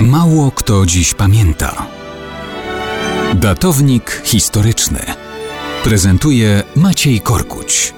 Mało kto dziś pamięta. Datownik historyczny prezentuje Maciej Korkuć.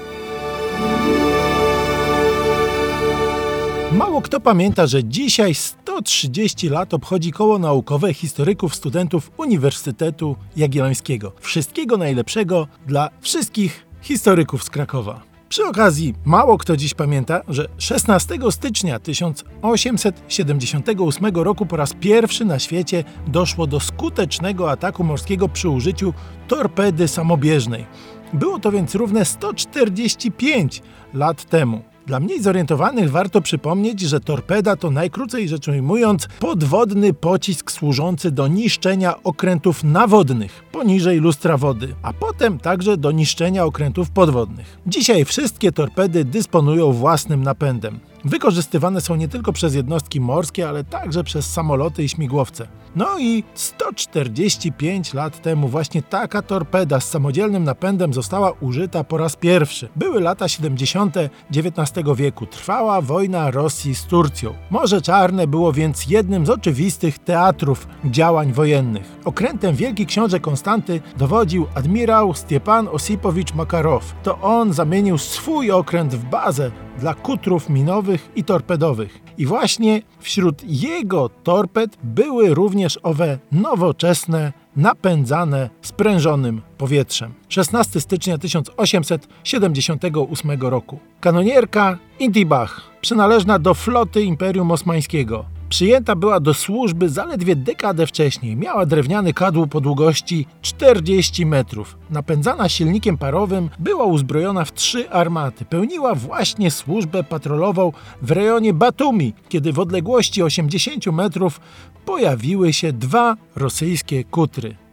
Mało kto pamięta, że dzisiaj 130 lat obchodzi koło naukowe historyków studentów Uniwersytetu Jagiellońskiego. Wszystkiego najlepszego dla wszystkich historyków z Krakowa. Przy okazji, mało kto dziś pamięta, że 16 stycznia 1878 roku po raz pierwszy na świecie doszło do skutecznego ataku morskiego przy użyciu torpedy samobieżnej. Było to więc równe 145 lat temu. Dla mniej zorientowanych warto przypomnieć, że torpeda to najkrócej rzecz ujmując podwodny pocisk służący do niszczenia okrętów nawodnych poniżej lustra wody, a potem także do niszczenia okrętów podwodnych. Dzisiaj wszystkie torpedy dysponują własnym napędem. Wykorzystywane są nie tylko przez jednostki morskie, ale także przez samoloty i śmigłowce. No i 145 lat temu właśnie taka torpeda z samodzielnym napędem została użyta po raz pierwszy. Były lata 70. XIX wieku. Trwała wojna Rosji z Turcją. Morze Czarne było więc jednym z oczywistych teatrów działań wojennych. Okrętem Wielki Książę Konstanty dowodził admirał Stiepan Osipowicz Makarow. To on zamienił swój okręt w bazę dla kutrów minowych i torpedowych. I właśnie wśród jego torped były również owe nowoczesne, napędzane sprężonym powietrzem. 16 stycznia 1878 roku. Kanonierka Intibach, przynależna do floty Imperium Osmańskiego. Przyjęta była do służby zaledwie dekadę wcześniej. Miała drewniany kadłub o długości 40 metrów. Napędzana silnikiem parowym, była uzbrojona w trzy armaty. Pełniła właśnie służbę patrolową w rejonie Batumi, kiedy w odległości 80 metrów pojawiły się dwa rosyjskie kutry.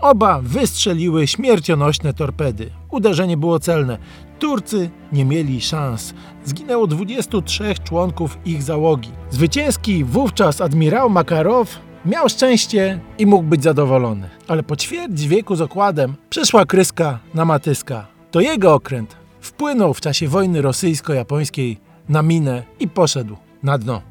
Oba wystrzeliły śmiercionośne torpedy. Uderzenie było celne. Turcy nie mieli szans. Zginęło 23 członków ich załogi. Zwycięski wówczas admirał Makarow miał szczęście i mógł być zadowolony. Ale po ćwierć wieku z okładem przyszła kryska na Matyska. To jego okręt wpłynął w czasie wojny rosyjsko-japońskiej na minę i poszedł na dno.